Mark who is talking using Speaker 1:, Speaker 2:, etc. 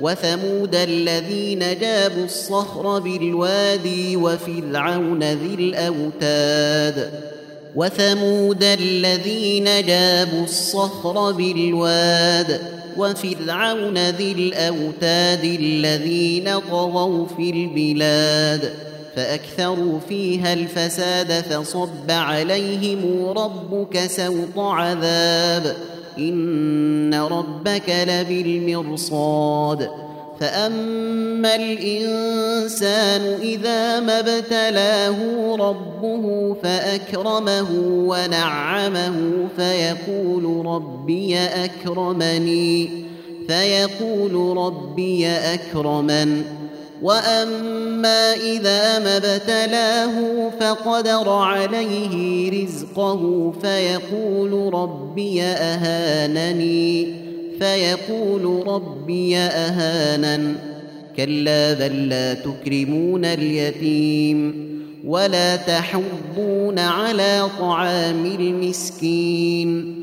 Speaker 1: وثمود الذين جابوا الصخر بالوادي وفرعون ذي الأوتاد. وثمود الذين جابوا الصخر بالواد وفرعون ذي الأوتاد الذين طغوا في البلاد. فأكثروا فيها الفساد فصب عليهم ربك سوط عذاب. إن ربك لبالمرصاد. فأما الإنسان إذا ما ابتلاه ربه فأكرمه ونعمه فيقول ربي أكرمني فيقول ربي أكرمن. واما اذا ما ابتلاه فقدر عليه رزقه فيقول ربي اهانني فيقول ربي اهانن كلا بل لا تكرمون اليتيم ولا تحضون على طعام المسكين